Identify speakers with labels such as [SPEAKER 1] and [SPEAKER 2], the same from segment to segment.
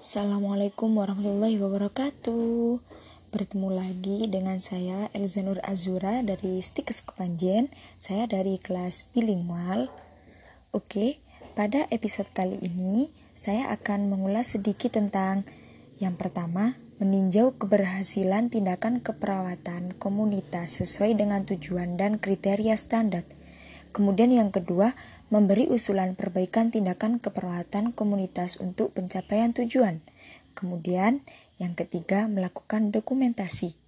[SPEAKER 1] Assalamualaikum warahmatullahi wabarakatuh. Bertemu lagi dengan saya Elzanur Azura dari Stikes Kepanjen. Saya dari kelas bilingual. Oke, pada episode kali ini Saya akan mengulas sedikit tentang Yang pertama, meninjau keberhasilan tindakan keperawatan komunitas sesuai dengan tujuan dan kriteria standar. Kemudian yang kedua, memberi usulan perbaikan tindakan keperawatan komunitas untuk pencapaian tujuan. Kemudian, yang ketiga, melakukan dokumentasi.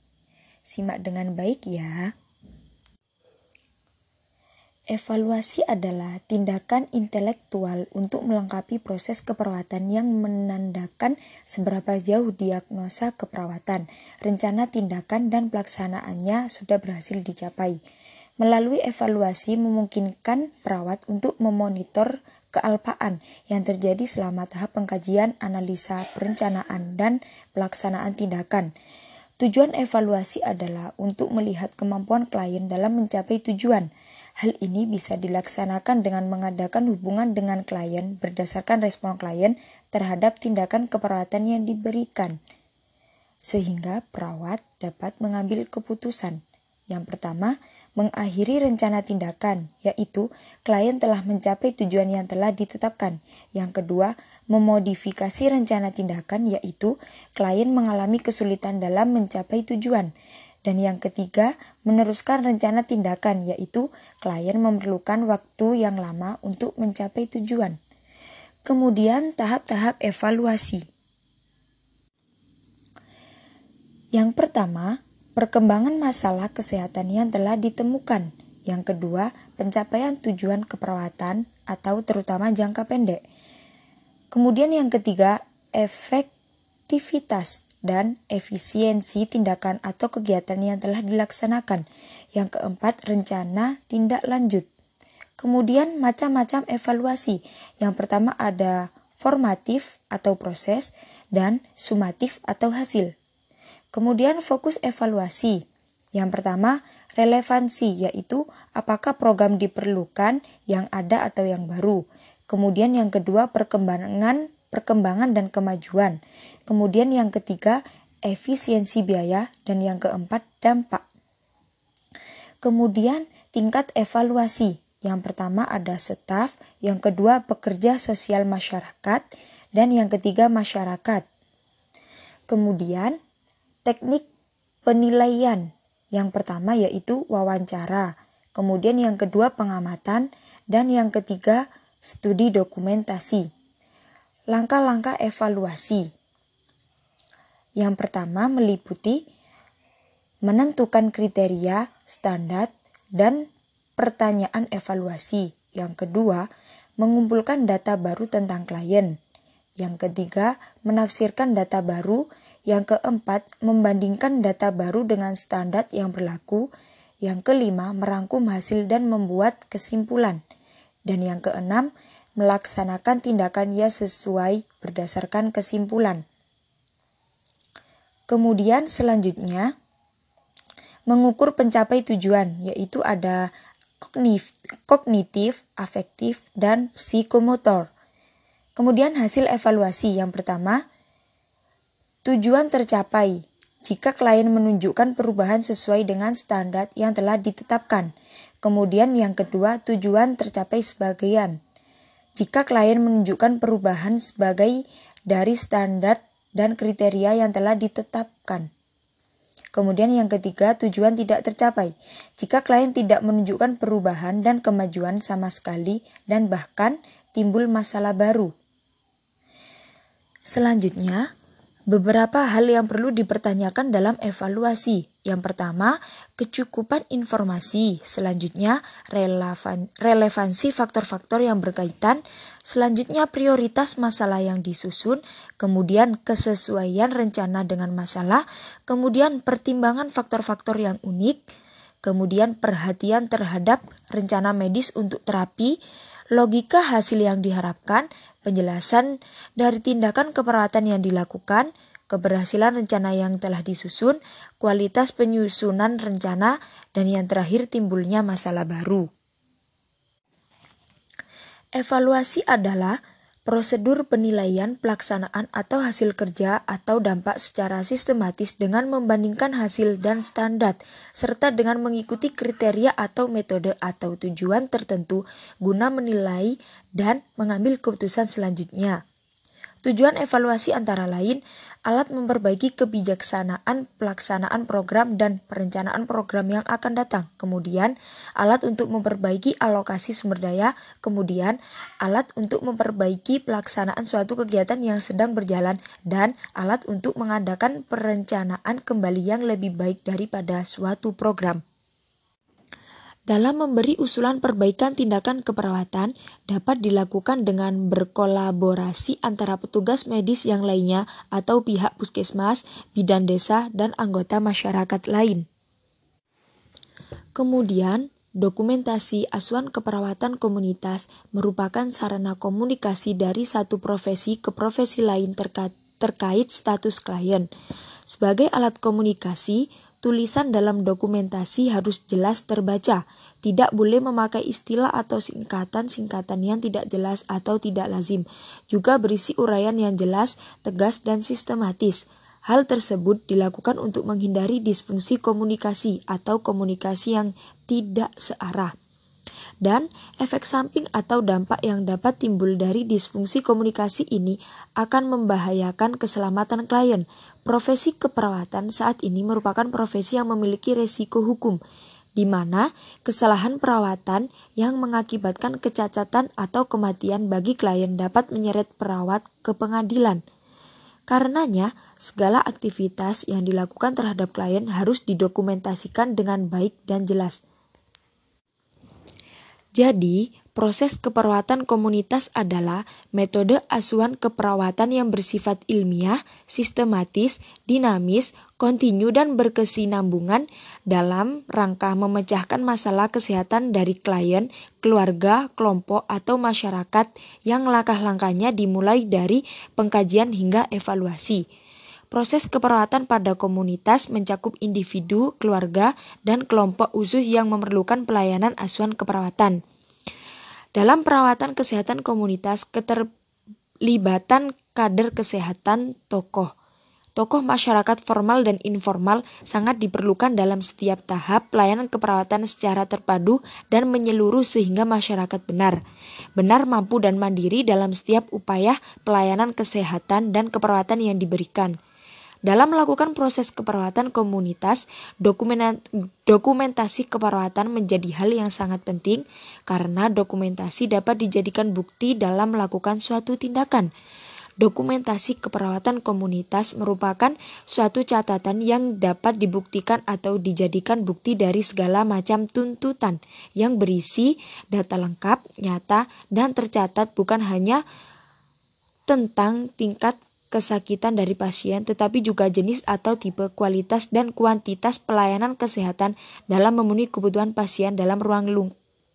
[SPEAKER 1] Simak dengan baik ya. Evaluasi adalah tindakan intelektual untuk melengkapi proses keperawatan yang menandakan seberapa jauh diagnosa keperawatan, rencana tindakan, dan pelaksanaannya sudah berhasil dicapai. Melalui evaluasi memungkinkan perawat untuk memonitor kealpaan yang terjadi selama tahap pengkajian, analisa, perencanaan, dan pelaksanaan tindakan. Tujuan evaluasi adalah untuk melihat kemampuan klien dalam mencapai tujuan. Hal ini bisa dilaksanakan dengan mengadakan hubungan dengan klien berdasarkan respon klien terhadap tindakan keperawatan yang diberikan, sehingga perawat dapat mengambil keputusan. Yang pertama, mengakhiri rencana tindakan, yaitu klien telah mencapai tujuan yang telah ditetapkan. Yang kedua, memodifikasi rencana tindakan, yaitu klien mengalami kesulitan dalam mencapai tujuan. Dan yang ketiga, meneruskan rencana tindakan, yaitu klien memerlukan waktu yang lama untuk mencapai tujuan. Kemudian, tahap-tahap evaluasi. Yang pertama, perkembangan masalah kesehatan yang telah ditemukan. Yang kedua, pencapaian tujuan keperawatan atau terutama jangka pendek. Kemudian yang ketiga, efektivitas dan efisiensi tindakan atau kegiatan yang telah dilaksanakan. Yang keempat, rencana tindak lanjut. Kemudian macam-macam evaluasi. Yang pertama ada formatif atau proses dan sumatif atau hasil. Kemudian fokus evaluasi. Yang pertama, relevansi yaitu apakah program diperlukan yang ada atau yang baru. Kemudian yang kedua, perkembangan perkembangan dan kemajuan. Kemudian yang ketiga, efisiensi biaya dan yang keempat, dampak. Kemudian tingkat evaluasi. Yang pertama ada staf, yang kedua pekerja sosial masyarakat, dan yang ketiga masyarakat. Kemudian teknik penilaian. Yang pertama yaitu wawancara, kemudian yang kedua pengamatan, dan yang ketiga studi dokumentasi. Langkah-langkah evaluasi. Yang pertama meliputi menentukan kriteria, standar, dan pertanyaan evaluasi. Yang kedua, mengumpulkan data baru tentang klien. Yang ketiga, menafsirkan data baru yang keempat, membandingkan data baru dengan standar yang berlaku. Yang kelima, merangkum hasil dan membuat kesimpulan. Dan yang keenam, melaksanakan tindakan yang sesuai berdasarkan kesimpulan. Kemudian selanjutnya, mengukur pencapai tujuan, yaitu ada kognitif, afektif, dan psikomotor. Kemudian hasil evaluasi yang pertama, Tujuan tercapai jika klien menunjukkan perubahan sesuai dengan standar yang telah ditetapkan. Kemudian yang kedua, tujuan tercapai sebagian. Jika klien menunjukkan perubahan sebagai dari standar dan kriteria yang telah ditetapkan. Kemudian yang ketiga, tujuan tidak tercapai. Jika klien tidak menunjukkan perubahan dan kemajuan sama sekali dan bahkan timbul masalah baru. Selanjutnya, Beberapa hal yang perlu dipertanyakan dalam evaluasi. Yang pertama, kecukupan informasi. Selanjutnya, relevan, relevansi faktor-faktor yang berkaitan. Selanjutnya, prioritas masalah yang disusun. Kemudian, kesesuaian rencana dengan masalah. Kemudian, pertimbangan faktor-faktor yang unik. Kemudian, perhatian terhadap rencana medis untuk terapi. Logika hasil yang diharapkan, penjelasan dari tindakan keperawatan yang dilakukan, keberhasilan rencana yang telah disusun, kualitas penyusunan rencana, dan yang terakhir timbulnya masalah baru. Evaluasi adalah Prosedur penilaian pelaksanaan atau hasil kerja atau dampak secara sistematis dengan membandingkan hasil dan standar, serta dengan mengikuti kriteria atau metode atau tujuan tertentu guna menilai dan mengambil keputusan selanjutnya. Tujuan evaluasi antara lain alat memperbaiki kebijaksanaan pelaksanaan program dan perencanaan program yang akan datang. Kemudian, alat untuk memperbaiki alokasi sumber daya. Kemudian, alat untuk memperbaiki pelaksanaan suatu kegiatan yang sedang berjalan dan alat untuk mengadakan perencanaan kembali yang lebih baik daripada suatu program. Dalam memberi usulan perbaikan tindakan keperawatan dapat dilakukan dengan berkolaborasi antara petugas medis yang lainnya atau pihak puskesmas, bidan desa, dan anggota masyarakat lain. Kemudian, dokumentasi asuhan keperawatan komunitas merupakan sarana komunikasi dari satu profesi ke profesi lain terkait, terkait status klien. Sebagai alat komunikasi, Tulisan dalam dokumentasi harus jelas terbaca, tidak boleh memakai istilah atau singkatan-singkatan yang tidak jelas atau tidak lazim. Juga berisi uraian yang jelas, tegas, dan sistematis. Hal tersebut dilakukan untuk menghindari disfungsi komunikasi atau komunikasi yang tidak searah dan efek samping atau dampak yang dapat timbul dari disfungsi komunikasi ini akan membahayakan keselamatan klien. Profesi keperawatan saat ini merupakan profesi yang memiliki resiko hukum, di mana kesalahan perawatan yang mengakibatkan kecacatan atau kematian bagi klien dapat menyeret perawat ke pengadilan. Karenanya, segala aktivitas yang dilakukan terhadap klien harus didokumentasikan dengan baik dan jelas. Jadi, proses keperawatan komunitas adalah metode asuhan keperawatan yang bersifat ilmiah, sistematis, dinamis, kontinu, dan berkesinambungan dalam rangka memecahkan masalah kesehatan dari klien, keluarga, kelompok, atau masyarakat yang langkah-langkahnya dimulai dari pengkajian hingga evaluasi. Proses keperawatan pada komunitas mencakup individu, keluarga, dan kelompok khusus yang memerlukan pelayanan asuhan keperawatan. Dalam perawatan kesehatan komunitas, keterlibatan kader kesehatan tokoh tokoh masyarakat formal dan informal sangat diperlukan dalam setiap tahap pelayanan keperawatan secara terpadu dan menyeluruh sehingga masyarakat benar. Benar mampu dan mandiri dalam setiap upaya pelayanan kesehatan dan keperawatan yang diberikan. Dalam melakukan proses keperawatan komunitas, dokumentasi keperawatan menjadi hal yang sangat penting karena dokumentasi dapat dijadikan bukti dalam melakukan suatu tindakan. Dokumentasi keperawatan komunitas merupakan suatu catatan yang dapat dibuktikan atau dijadikan bukti dari segala macam tuntutan yang berisi data lengkap, nyata, dan tercatat bukan hanya tentang tingkat kesakitan dari pasien, tetapi juga jenis atau tipe, kualitas, dan kuantitas pelayanan kesehatan dalam memenuhi kebutuhan pasien dalam ruang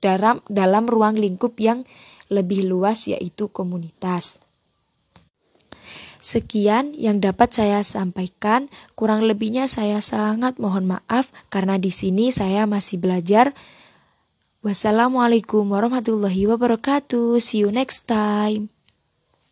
[SPEAKER 1] dalam, dalam ruang lingkup yang lebih luas yaitu komunitas. Sekian yang dapat saya sampaikan. Kurang lebihnya saya sangat mohon maaf karena di sini saya masih belajar. Wassalamualaikum warahmatullahi wabarakatuh. See you next time.